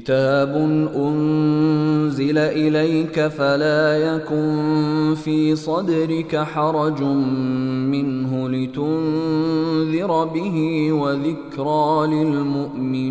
كتاب أنزل إليك فلا يكن في صدرك حرج منه لتنذر به وذكرى للمؤمنين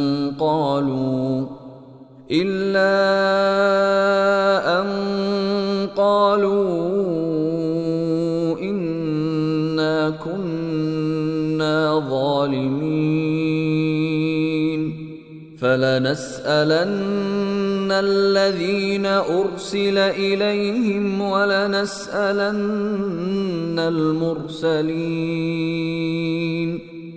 قالوا إلا أن قالوا إنا كنا ظالمين. فلنسألن الذين أرسل إليهم ولنسألن المرسلين.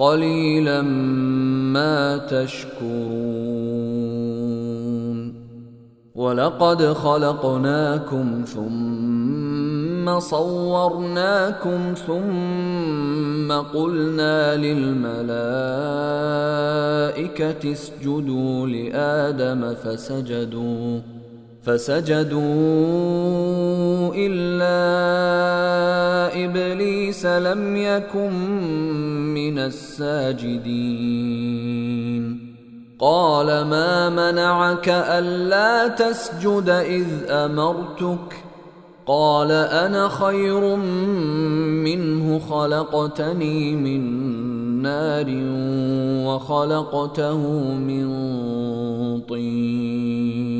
قليلا ما تشكرون. ولقد خلقناكم ثم صورناكم ثم قلنا للملائكة اسجدوا لآدم فسجدوا. فسجدوا إلا إبليس لم يكن من الساجدين. قال ما منعك ألا تسجد إذ أمرتك؟ قال أنا خير منه خلقتني من نار وخلقته من طين.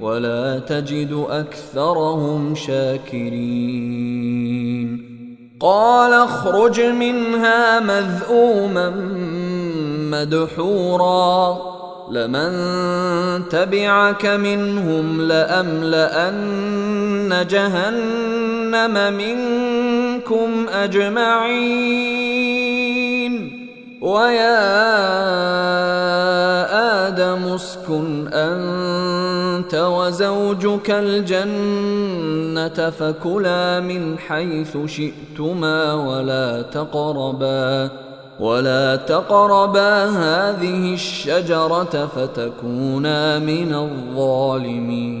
ولا تجد أكثرهم شاكرين. قال اخرج منها مذءوما مدحورا. لمن تبعك منهم لأملأن جهنم منكم أجمعين. ويا آدم اسكن أنت وزوجك الجنة فكلا من حيث شئتما ولا تقربا ولا تقربا هذه الشجرة فتكونا من الظالمين.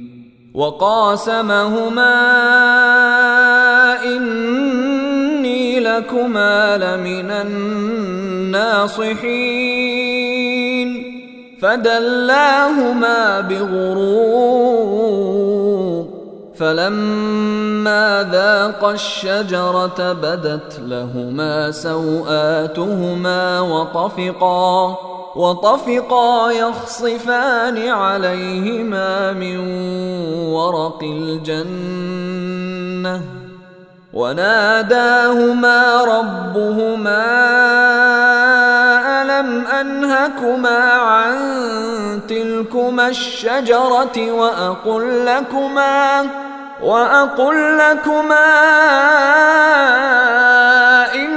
وقاسمهما إني لكما لمن الناصحين. فدلاهما بغرور فلما ذاقا الشجرة بدت لهما سوآتهما وطفقا. وطفقا يخصفان عليهما من ورق الجنة وناداهما ربهما ألم أنهكما عن تلكما الشجرة وأقل لكما وأقل لكما إن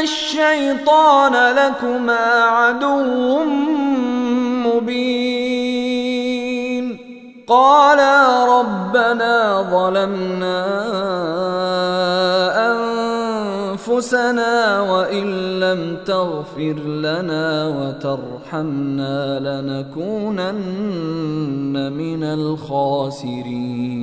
الشيطان لكما عدو مبين قالا ربنا ظلمنا أنفسنا وإن لم تغفر لنا وترحمنا لنكونن من الخاسرين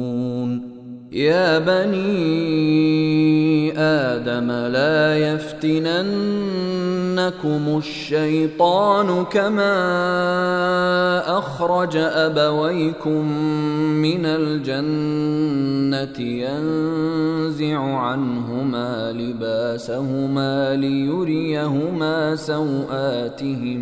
يا بني آدم لا يفتننكم الشيطان كما أخرج أبويكم من الجنة ينزع عنهما لباسهما ليريهما سوآتهما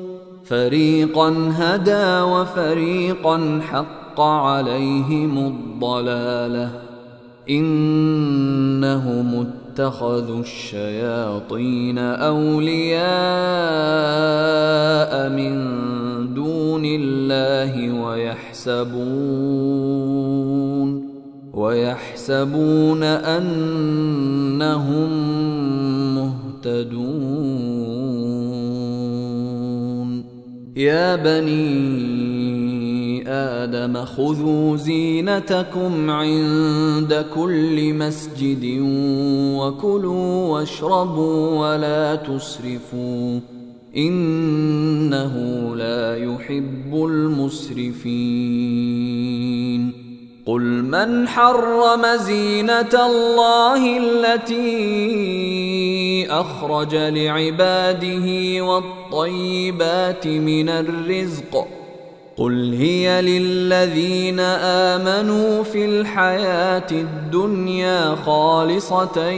فريقا هدى وفريقا حق عليهم الضلالة. إنهم اتخذوا الشياطين أولياء من دون الله ويحسبون ويحسبون أنهم مهتدون. يا بني آدم خذوا زينتكم عند كل مسجد وكلوا واشربوا ولا تسرفوا إنه لا يحب المسرفين. قل من حرم زينة الله التي أخرج لعباده والطيبات من الرزق ۖ. قل هي للذين آمنوا في الحياة الدنيا خالصة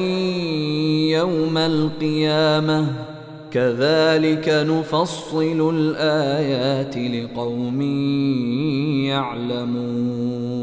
يوم القيامة. كذلك نفصل الآيات لقوم يعلمون.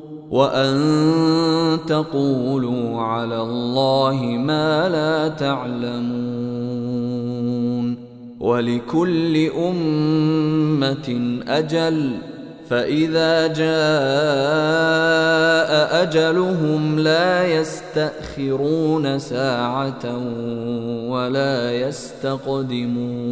وأن تقولوا على الله ما لا تعلمون ولكل أمة أجل فإذا جاء أجلهم لا يستأخرون ساعة ولا يستقدمون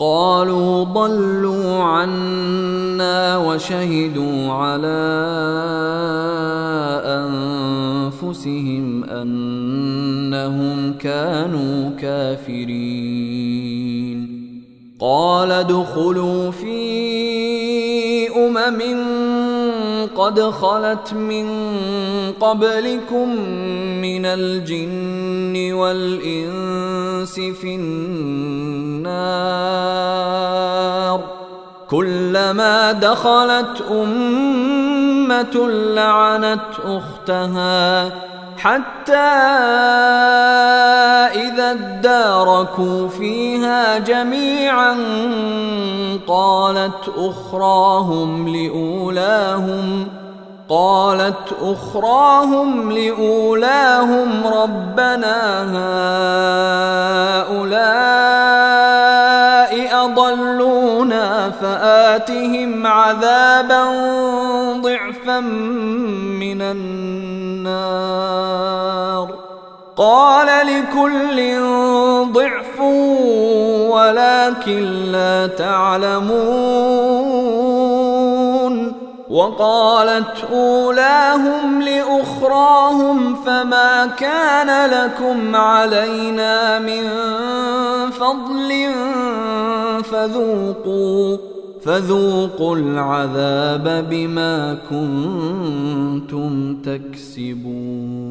قالوا ضلوا عنا وشهدوا على أنفسهم أنهم كانوا كافرين. قال ادخلوا في أمم قد خلت من قبلكم من الجن والإنس في النار. كلما دخلت أمة لعنت أختها. حتى إذا اداركوا فيها جميعا قالت أخراهم لأولاهم قالت أخراهم لأولاهم ربنا هؤلاء أضلونا فآتهم عذابا ضعفا من النار. قال لكل ضعف ولكن لا تعلمون. وقالت أولاهم لأخراهم فما كان لكم علينا من فضل فذوقوا فذوقوا العذاب بما كنتم تكسبون.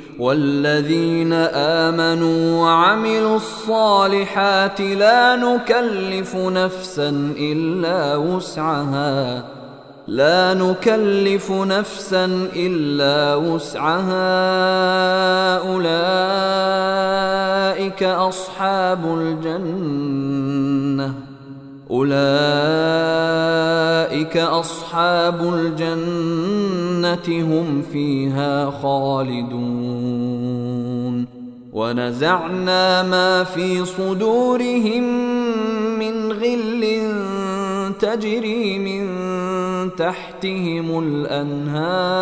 والذين آمنوا وعملوا الصالحات لا نكلف نفسا إلا وسعها. لا نكلف نفسا إلا وسعها. أولئك أصحاب الجنة. أولئك أصحاب الجنة هم فيها خالدون. ونزعنا ما في صدورهم من غل تجري من تحتهم الأنهار.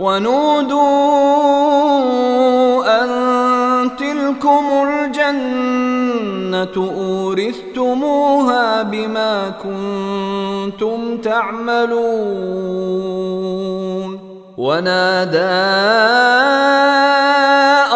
ونودوا أن تلكم الجنة أورثتموها بما كنتم تعملون ونادى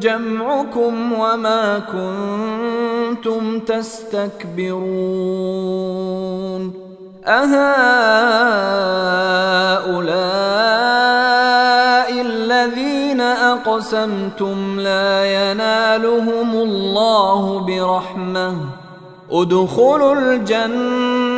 جمعكم وما كنتم تستكبرون أهؤلاء الذين أقسمتم لا ينالهم الله برحمة ادخلوا الجنة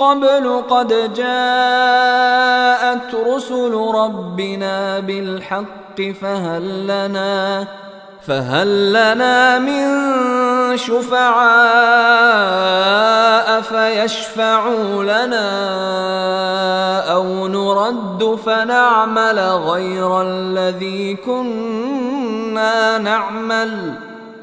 قبل قد جاءت رسل ربنا بالحق فهل لنا فهل لنا من شفعاء فيشفعوا لنا أو نرد فنعمل غير الذي كنا نعمل؟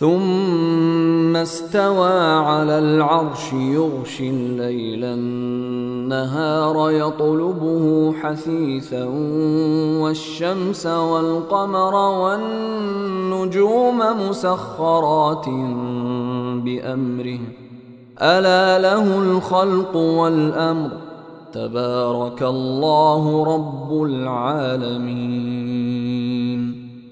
ثم استوى على العرش يغشي الليل النهار يطلبه حثيثا والشمس والقمر والنجوم مسخرات بأمره. ألا له الخلق والأمر. تبارك الله رب العالمين.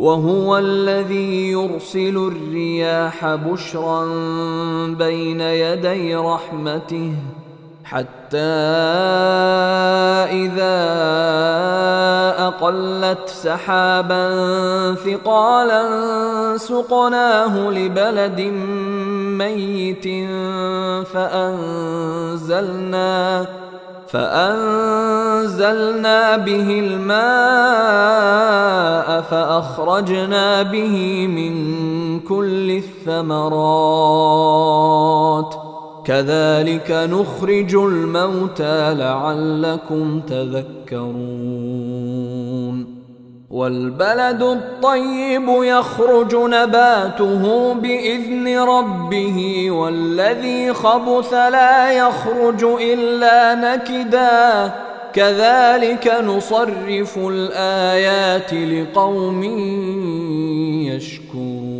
وهو الذي يرسل الرياح بشرا بين يدي رحمته حتى إذا أقلت سحابا ثقالا سقناه لبلد ميت فانزلنا فأنزلنا به الماء فأخرجنا به من كل الثمرات. كذلك نخرج الموتى لعلكم تذكرون. والبلد الطيب يخرج نباته بإذن ربه والذي خبث لا يخرج إلا نكدا. كذلك نصرف الآيات لقوم يشكرون.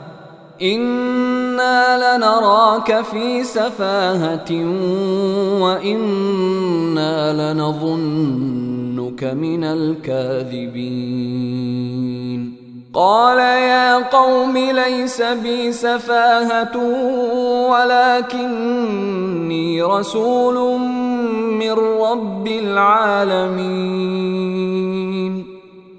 أنا لنراك في سفاهه وأنا لنظنك من الكاذبين قال يا قوم ليس بي سفاهه ولكني رسول من رب العالمين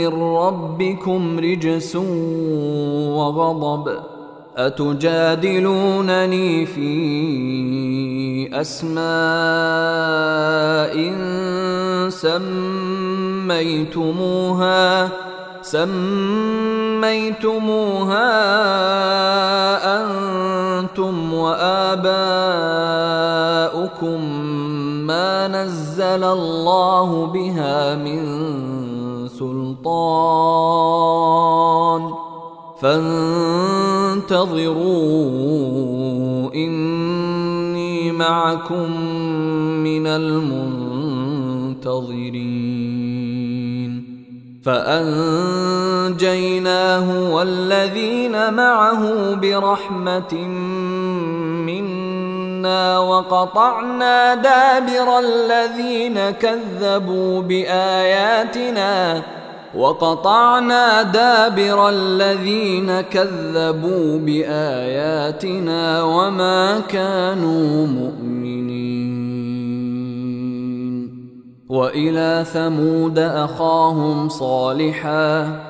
من ربكم رجس وغضب أتجادلونني في أسماء سميتموها سميتموها أنتم وآباؤكم ما نزل الله بها من سلطان. فانتظروا إني معكم من المنتظرين. فأنجيناه والذين معه برحمة منا وقطعنا دابر الذين كذبوا باياتنا وقطعنا دابر الذين كذبوا باياتنا وما كانوا مؤمنين والى ثمود اخاهم صالحا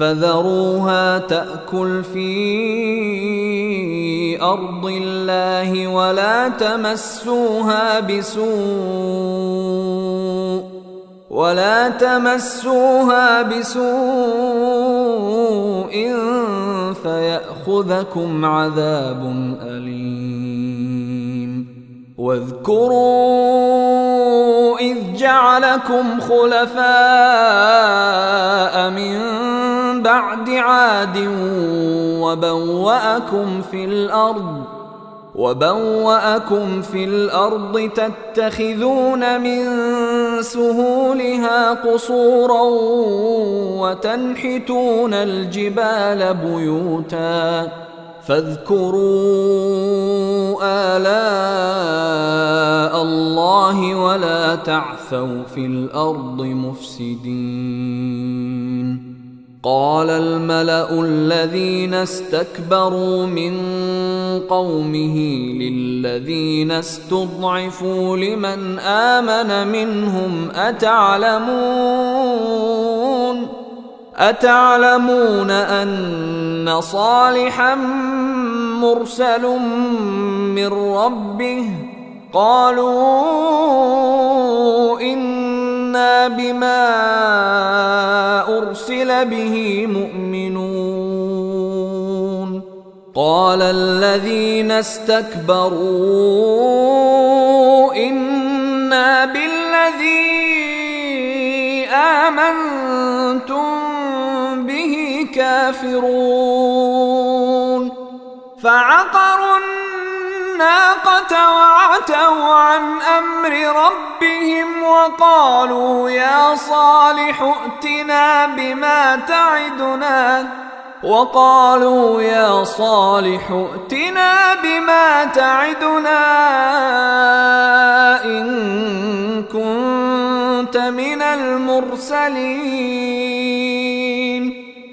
فذروها تأكل في أرض الله ولا تمسوها بسوء ولا تمسوها بسوء فيأخذكم عذاب أليم واذكروا إذ جعلكم خلفاء من بعد عاد وبوأكم في الأرض وبوأكم في الأرض تتخذون من سهولها قصورا وتنحتون الجبال بيوتا. فاذكروا آلاء الله ولا تعثوا في الأرض مفسدين. قال الملأ الذين استكبروا من قومه للذين استضعفوا لمن آمن منهم أتعلمون؟ أتعلمون أن صالحا مرسل من ربه؟ قالوا إنا بما أرسل به مؤمنون. قال الذين استكبروا إنا بالذي آمنتم به كافرون. فعقروا الناقة وعتوا عن أمر ربهم وقالوا يا صالح ائتنا بما تعدنا. وقالوا يا صالح ائتنا بما تعدنا. إن كنت من المرسلين.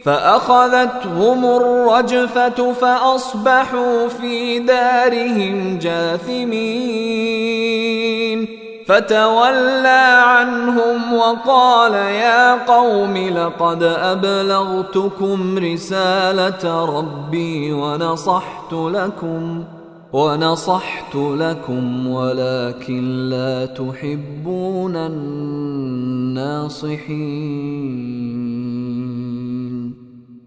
فأخذتهم الرجفة فأصبحوا في دارهم جاثمين. فتولى عنهم وقال يا قوم لقد أبلغتكم رسالة ربي ونصحت لكم ونصحت لكم ولكن لا تحبون الناصحين.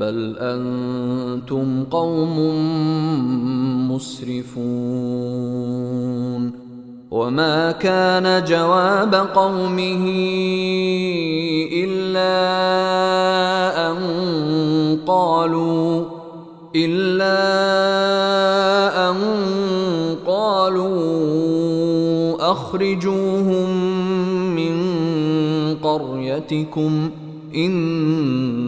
بل أنتم قوم مسرفون وما كان جواب قومه الا ان قالوا الا ان قالوا اخرجوهم من قريتكم انهم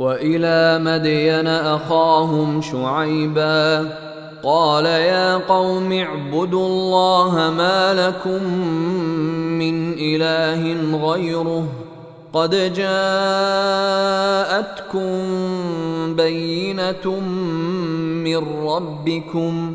وإلى مدين أخاهم شعيبا قال يا قوم اعبدوا الله ما لكم من إله غيره قد جاءتكم بينة من ربكم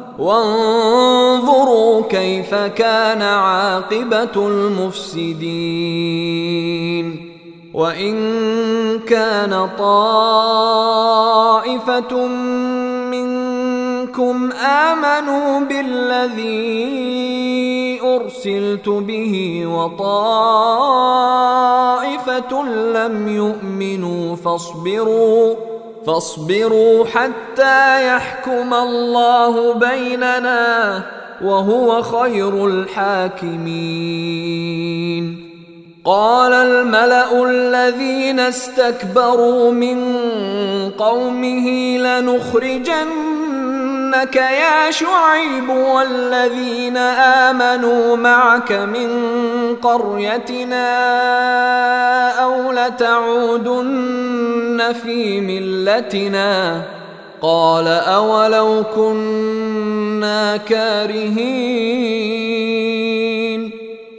وانظروا كيف كان عاقبة المفسدين. وإن كان طائفة منكم آمنوا بالذي أرسلت به وطائفة لم يؤمنوا فاصبروا فاصبروا حتى يحكم الله بيننا وهو خير الحاكمين. قال الملأ الذين استكبروا من قومه لنخرجنك يا شعيب والذين آمنوا معك من قريتنا أو لتعودن في ملتنا قال أولو كنا كارهين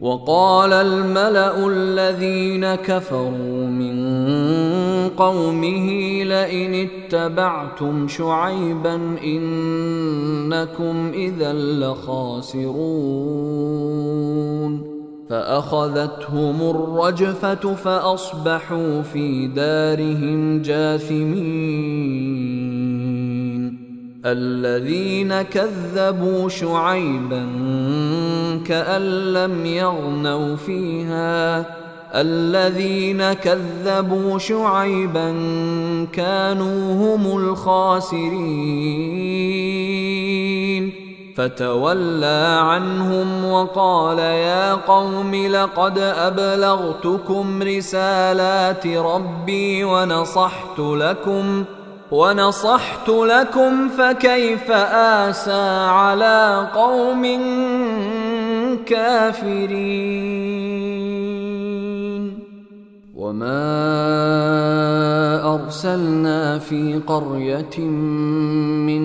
وقال الملأ الذين كفروا من قومه لئن اتبعتم شعيبا إنكم إذا لخاسرون. فأخذتهم الرجفة فأصبحوا في دارهم جاثمين. الذين كذبوا شعيبا كأن لم يغنوا فيها. الذين كذبوا شعيبا كانوا هم الخاسرين. فتولى عنهم وقال يا قوم لقد أبلغتكم رسالات ربي ونصحت لكم ونصحت لكم فكيف آسى على قوم كافرين. وما أرسلنا في قرية من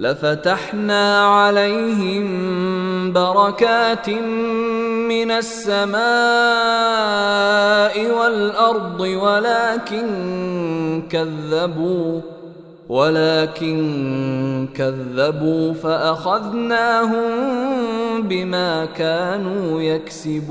لفتحنا عليهم بركات من السماء والأرض ولكن كذبوا ولكن كذبوا فأخذناهم بما كانوا يكسبون.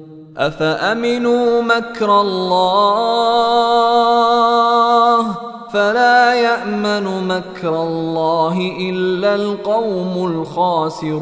أفأمنوا مكر الله فلا يأمن مكر الله إلا القوم الخاسرون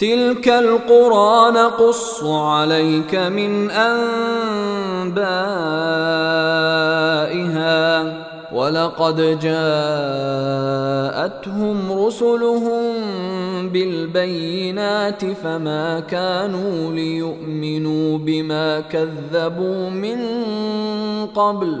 تلك القرى نقص عليك من انبائها ولقد جاءتهم رسلهم بالبينات فما كانوا ليؤمنوا بما كذبوا من قبل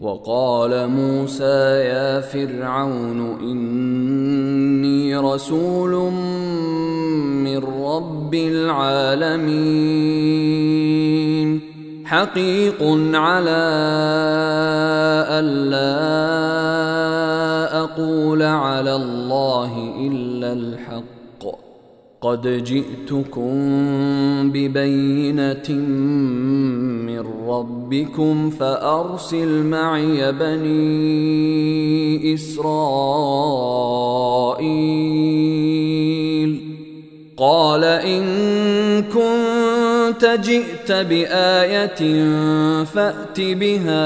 وقال موسى يا فرعون إني رسول من رب العالمين. حقيق على ألا أقول على الله إلا الحق. قد جئتكم ببينة من ربكم فأرسل معي بني إسرائيل. قال إن كنت جئت بآية فأت بها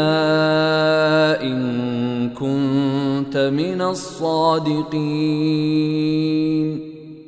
إن كنت من الصادقين.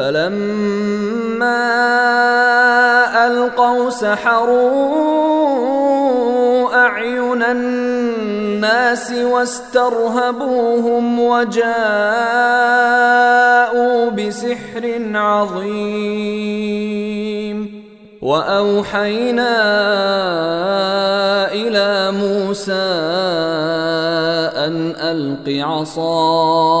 فلما ألقوا سحروا أعين الناس واسترهبوهم وجاءوا بسحر عظيم. وأوحينا إلى موسى أن ألق عصاك.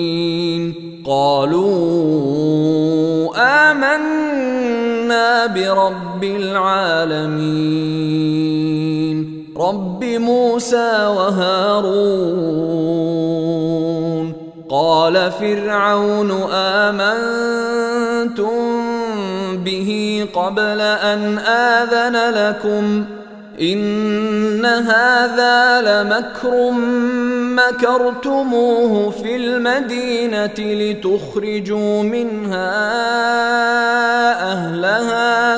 قالوا آمنا برب العالمين. رب موسى وهارون. قال فرعون آمنتم به قبل أن آذن لكم؟ إن هذا لمكر مكرتموه في المدينة لتخرجوا منها أهلها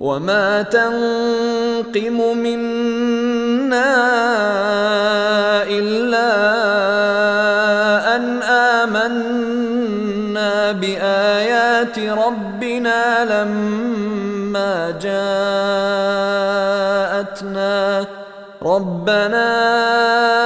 وما تنقم منا الا ان امنا بايات ربنا لما جاءتنا. ربنا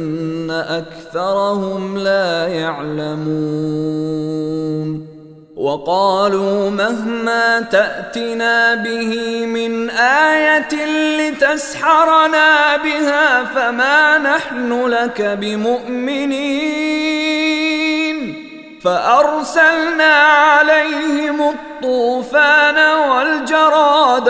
أكثرهم لا يعلمون. وقالوا مهما تأتنا به من آية لتسحرنا بها فما نحن لك بمؤمنين. فأرسلنا عليهم الطوفان والجراد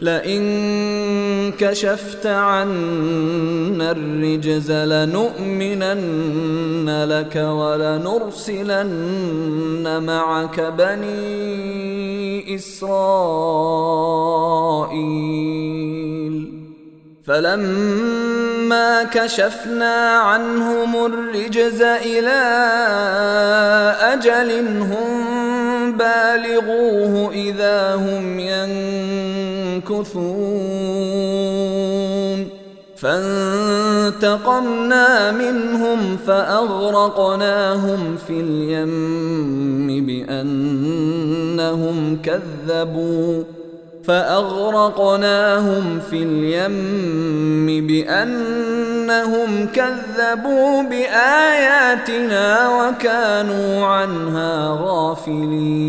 لئن كشفت عنا الرجز لنؤمنن لك ولنرسلن معك بني إسرائيل. فلما كشفنا عنهم الرجز إلى أجل هم بالغوه إذا هم ينكثون. فانتقمنا منهم فأغرقناهم في اليم بأنهم كذبوا. فأغرقناهم في اليم بأنهم كذبوا بآياتنا وكانوا عنها غافلين.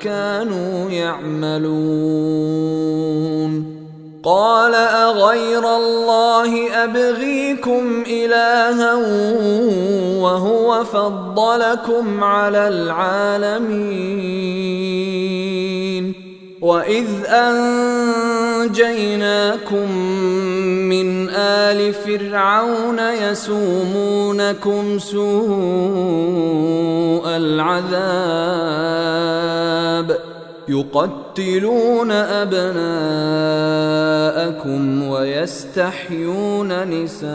كانوا يعملون. قال أغير الله أبغيكم إلها وهو فضلكم على العالمين. واذ انجيناكم من ال فرعون يسومونكم سوء العذاب يقتلون ابناءكم ويستحيون نساءكم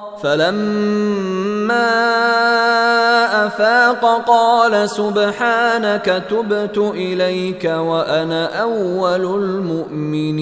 فلما أفاق قال سبحانك تبت إليك وأنا أول المؤمنين.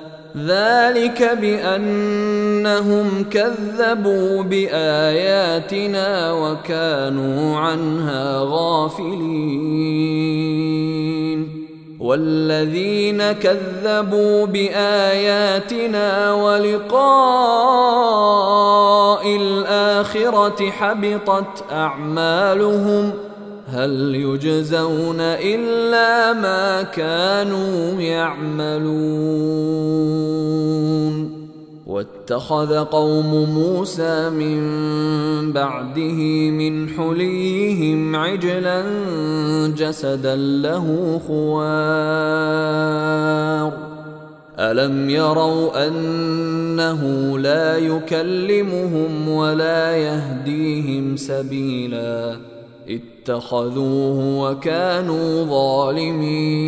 ذلك بأنهم كذبوا بآياتنا وكانوا عنها غافلين. والذين كذبوا بآياتنا ولقاء الآخرة حبطت أعمالهم هل يجزون إلا ما كانوا يعملون؟ واتخذ قوم موسى من بعده من حليهم عجلا جسدا له خوار. ألم يروا أنه لا يكلمهم ولا يهديهم سبيلا؟ اتخذوه وكانوا ظالمين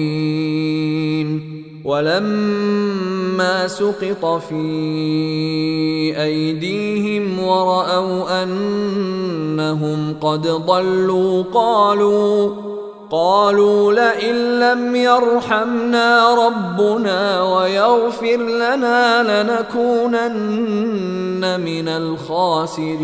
ولما سقط في أيديهم ورأوا أنهم قد ضلوا قالوا قالوا لئن لم يرحمنا ربنا ويغفر لنا لنكونن من الخاسرين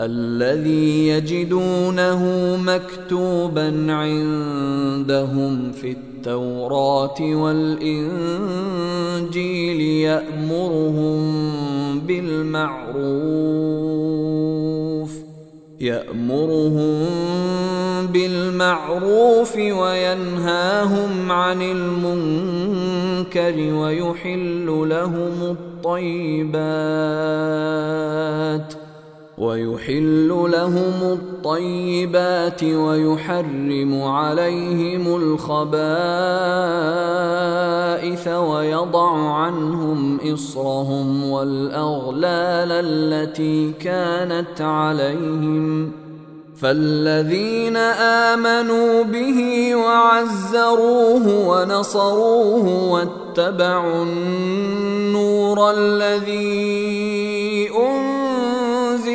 الذي يجدونه مكتوبا عندهم في التوراة والإنجيل يأمرهم بالمعروف يأمرهم بالمعروف وينهاهم عن المنكر ويحل لهم الطيبات. ويحل لهم الطيبات ويحرم عليهم الخبائث ويضع عنهم إصرهم والأغلال التي كانت عليهم. فالذين آمنوا به وعزروه ونصروه واتبعوا النور الذي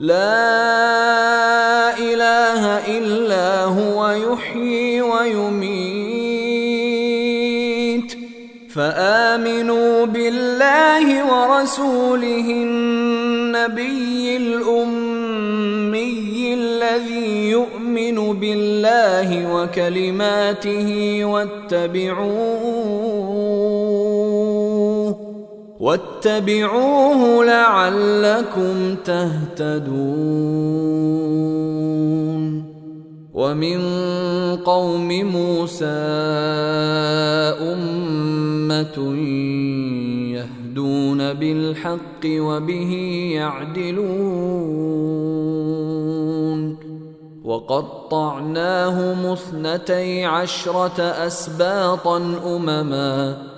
لا إله إلا هو يحيي ويميت. فآمنوا بالله ورسوله النبي الأمي الذي يؤمن بالله وكلماته واتبعوه. واتبعوه لعلكم تهتدون. ومن قوم موسى أمة يهدون بالحق وبه يعدلون. وقطعناهم اثنتي عشرة أسباطا أمما.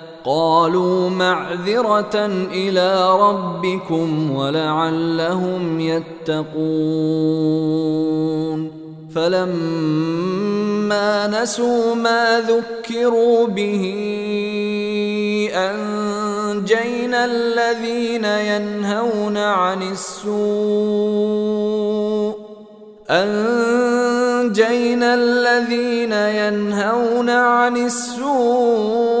قالوا معذرة إلى ربكم ولعلهم يتقون. فلما نسوا ما ذكروا به أنجينا الذين ينهون عن السوء. أنجينا الذين ينهون عن السوء.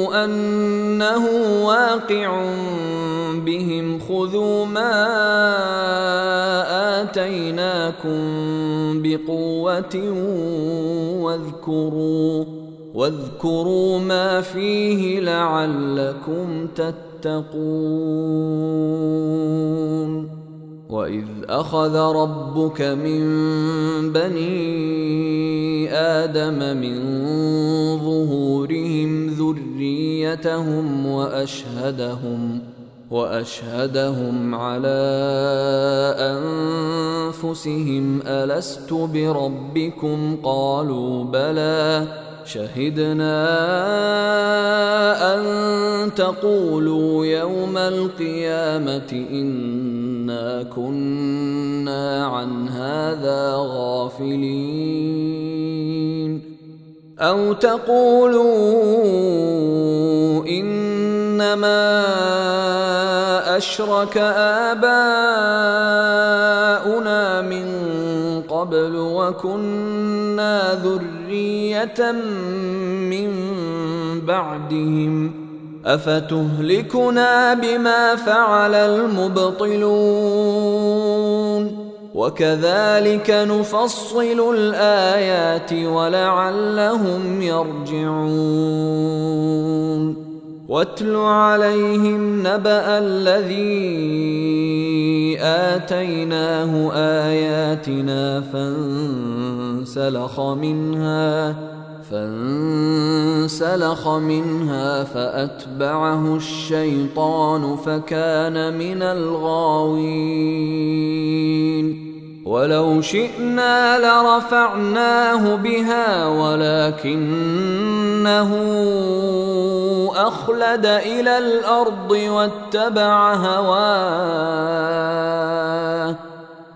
أنه واقع بهم خذوا ما آتيناكم بقوة واذكروا واذكروا ما فيه لعلكم تتقون. واذ اخذ ربك من بني آدم من ظهورهم ذريتهم واشهدهم واشهدهم على انفسهم الست بربكم قالوا بلى شهدنا أن تقولوا يوم القيامة إنا كنا عن هذا غافلين. أو تقولوا إنما أشرك آباؤنا من قبل وكنا ذرية من بعدهم أفتهلكنا بما فعل المبطلون وكذلك نفصل الآيات ولعلهم يرجعون. واتل عليهم نبأ الذي آتيناه آياتنا فانسلخ منها. فانسلخ منها فأتبعه الشيطان فكان من الغاوين. ولو شئنا لرفعناه بها ولكنه أخلد إلى الأرض واتبع هواه.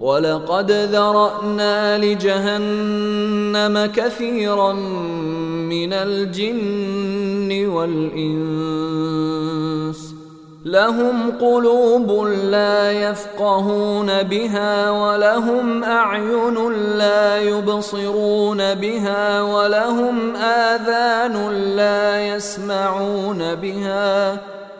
ولقد ذرأنا لجهنم كثيرا من الجن والإنس. لهم قلوب لا يفقهون بها ولهم أعين لا يبصرون بها ولهم آذان لا يسمعون بها.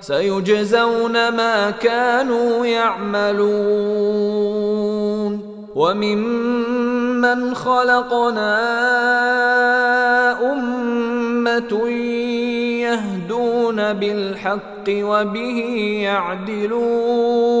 سيجزون ما كانوا يعملون. وممن خلقنا أمة يهدون بالحق وبه يعدلون.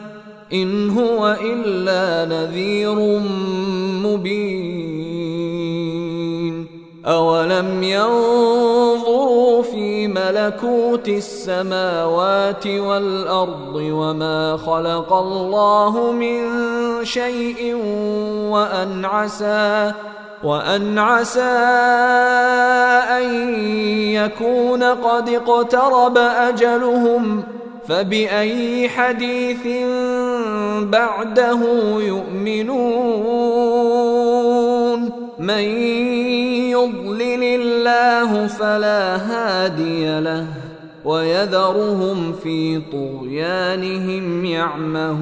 إن هو إلا نذير مبين. أولم ينظروا في ملكوت السماوات والأرض وما خلق الله من شيء وأن عسى وأن عسى أن يكون قد اقترب أجلهم فبأي حديث بعده يؤمنون؟ من يضلل الله فلا هادي له ويذرهم في طغيانهم يعمهون.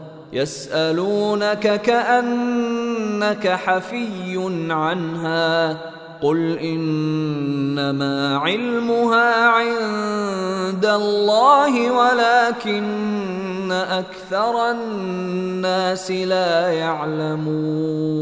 يسألونك كأنك حفي عنها قل إنما علمها عند الله ولكن أكثر الناس لا يعلمون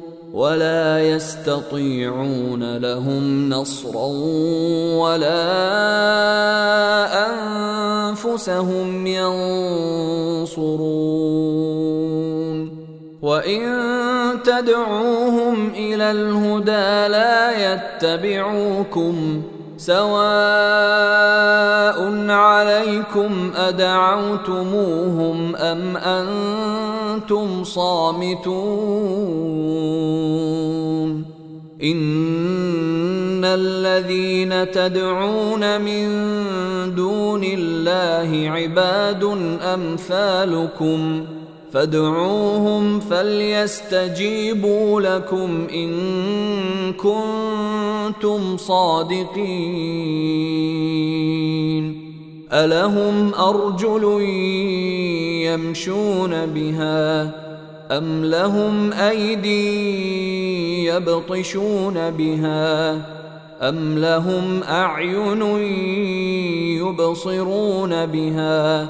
ولا يستطيعون لهم نصرا ولا أنفسهم ينصرون. وإن تدعوهم إلى الهدى لا يتبعوكم. سواء عليكم أدعوتموهم أم أنتم صامتون إن الذين تدعون من دون الله عباد أمثالكم فادعوهم فليستجيبوا لكم إن كنتم صادقين. ألهم أرجل يمشون بها أم لهم أيدي يبطشون بها أم لهم أعين يبصرون بها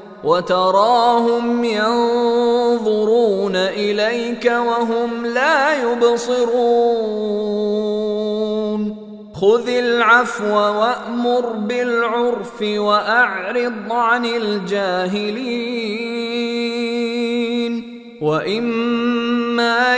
وتراهم ينظرون إليك وهم لا يبصرون. خذ العفو وأمر بالعرف وأعرض عن الجاهلين. وإما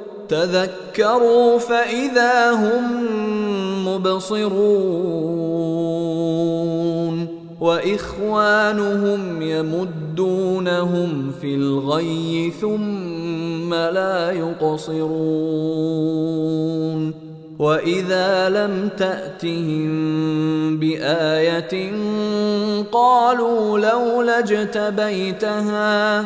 تذكروا فإذا هم مبصرون. وإخوانهم يمدونهم في الغي ثم لا يقصرون. وإذا لم تأتهم بآية قالوا لولا اجتبيتها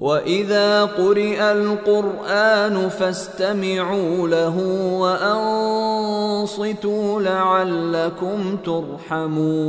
واذا قرئ القران فاستمعوا له وانصتوا لعلكم ترحمون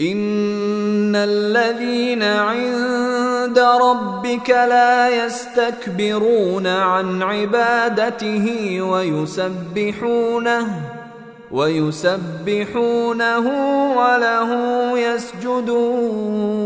إن الذين عند ربك لا يستكبرون عن عبادته ويسبحونه ويسبحونه وله يسجدون.